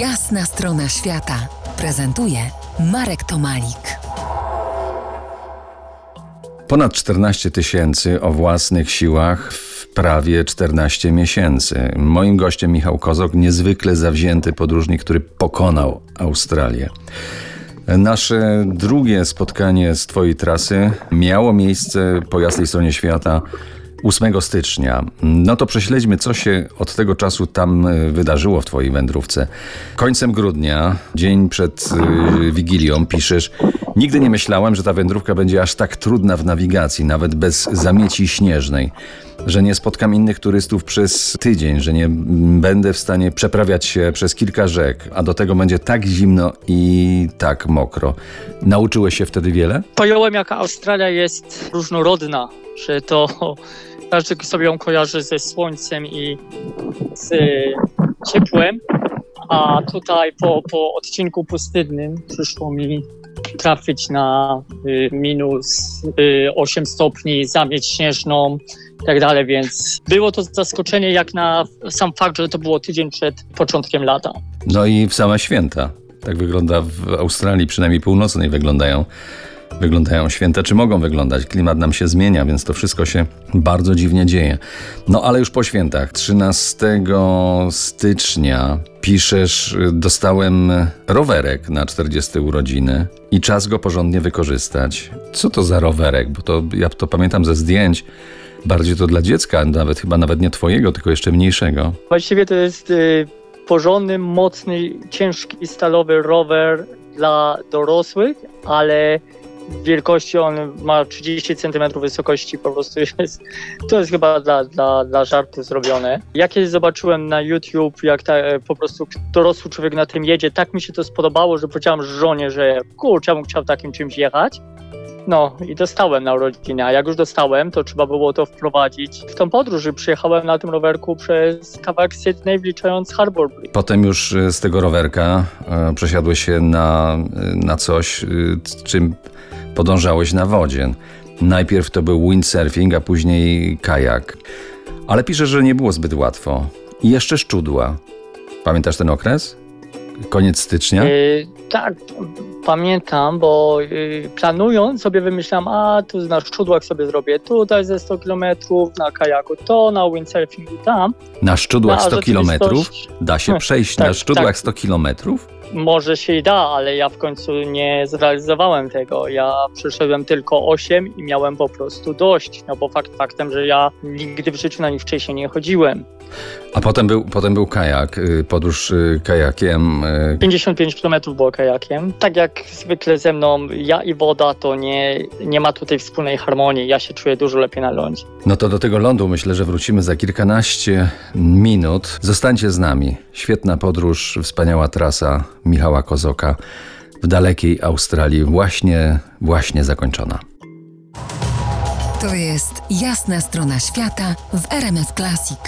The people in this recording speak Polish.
Jasna strona świata prezentuje Marek Tomalik. Ponad 14 tysięcy o własnych siłach w prawie 14 miesięcy. Moim gościem Michał Kozok, niezwykle zawzięty podróżnik, który pokonał Australię. Nasze drugie spotkanie z Twojej trasy miało miejsce po jasnej stronie świata 8 stycznia. No to prześledźmy, co się od tego czasu tam e, wydarzyło w Twojej wędrówce. Końcem grudnia, dzień przed y, Wigilią, piszesz: Nigdy nie myślałem, że ta wędrówka będzie aż tak trudna w nawigacji, nawet bez zamieci śnieżnej. Że nie spotkam innych turystów przez tydzień, że nie będę w stanie przeprawiać się przez kilka rzek, a do tego będzie tak zimno i tak mokro. Nauczyłeś się wtedy wiele? Pojąłem, jaka Australia jest różnorodna, że to każdy sobie ją kojarzy ze słońcem i z ciepłem, a tutaj po, po odcinku pustynnym przyszło mi trafić na y, minus y, 8 stopni, zamieć śnieżną i tak dalej, więc było to zaskoczenie jak na sam fakt, że to było tydzień przed początkiem lata. No i w same święta. Tak wygląda w Australii, przynajmniej północnej wyglądają wyglądają święta, czy mogą wyglądać. Klimat nam się zmienia, więc to wszystko się bardzo dziwnie dzieje. No ale już po świętach, 13 stycznia piszesz, dostałem rowerek na 40 urodziny i czas go porządnie wykorzystać. Co to za rowerek? Bo to ja to pamiętam ze zdjęć. Bardziej to dla dziecka, nawet chyba nawet nie twojego, tylko jeszcze mniejszego. Właściwie to jest y, porządny, mocny, ciężki stalowy rower dla dorosłych, ale wielkości on ma 30 cm wysokości, po prostu jest, to jest chyba dla, dla, dla żartu zrobione. Jak kiedyś zobaczyłem na YouTube, jak ta, po prostu dorosły człowiek na tym jedzie, tak mi się to spodobało, że powiedziałem żonie, że kurczę, ja bym chciał takim czymś jechać. No i dostałem na urodziny, a jak już dostałem, to trzeba było to wprowadzić w tą podróż. Przyjechałem na tym rowerku przez kawałek Sydney, wliczając Harbour Bridge. Potem już y, z tego rowerka e, przesiadłeś się na, y, na coś, y, czym podążałeś na wodzie. Najpierw to był windsurfing, a później kajak. Ale pisze, że nie było zbyt łatwo. I jeszcze szczudła. Pamiętasz ten okres? Koniec stycznia? Yy, tak, pamiętam, bo yy, planując sobie wymyślałem, a tu na szczudłach sobie zrobię tutaj ze 100 km, na kajaku to, na windsurfingu tam. Na szczudłach No, 100 km? Da się przejść Tak, na szczudłach tak. 100 km? Może się i da, ale ja w końcu nie zrealizowałem tego. Ja przeszedłem tylko 8 i miałem po prostu dość. No bo fakt faktem, że ja nigdy w życiu na nich wcześniej nie chodziłem. A potem był, potem był kajak, y, podróż y, kajakiem. y, 55 km było kajakiem. Tak jak zwykle ze mną, ja i woda to nie, nie ma tutaj wspólnej harmonii. Ja się czuję dużo lepiej na lądzie. No to do tego lądu myślę, że wrócimy za kilkanaście minut. Zostańcie z nami. Świetna podróż, wspaniała trasa Michała Kozoka w dalekiej Australii, właśnie, właśnie zakończona. To jest Jasna strona świata w RMS Classic.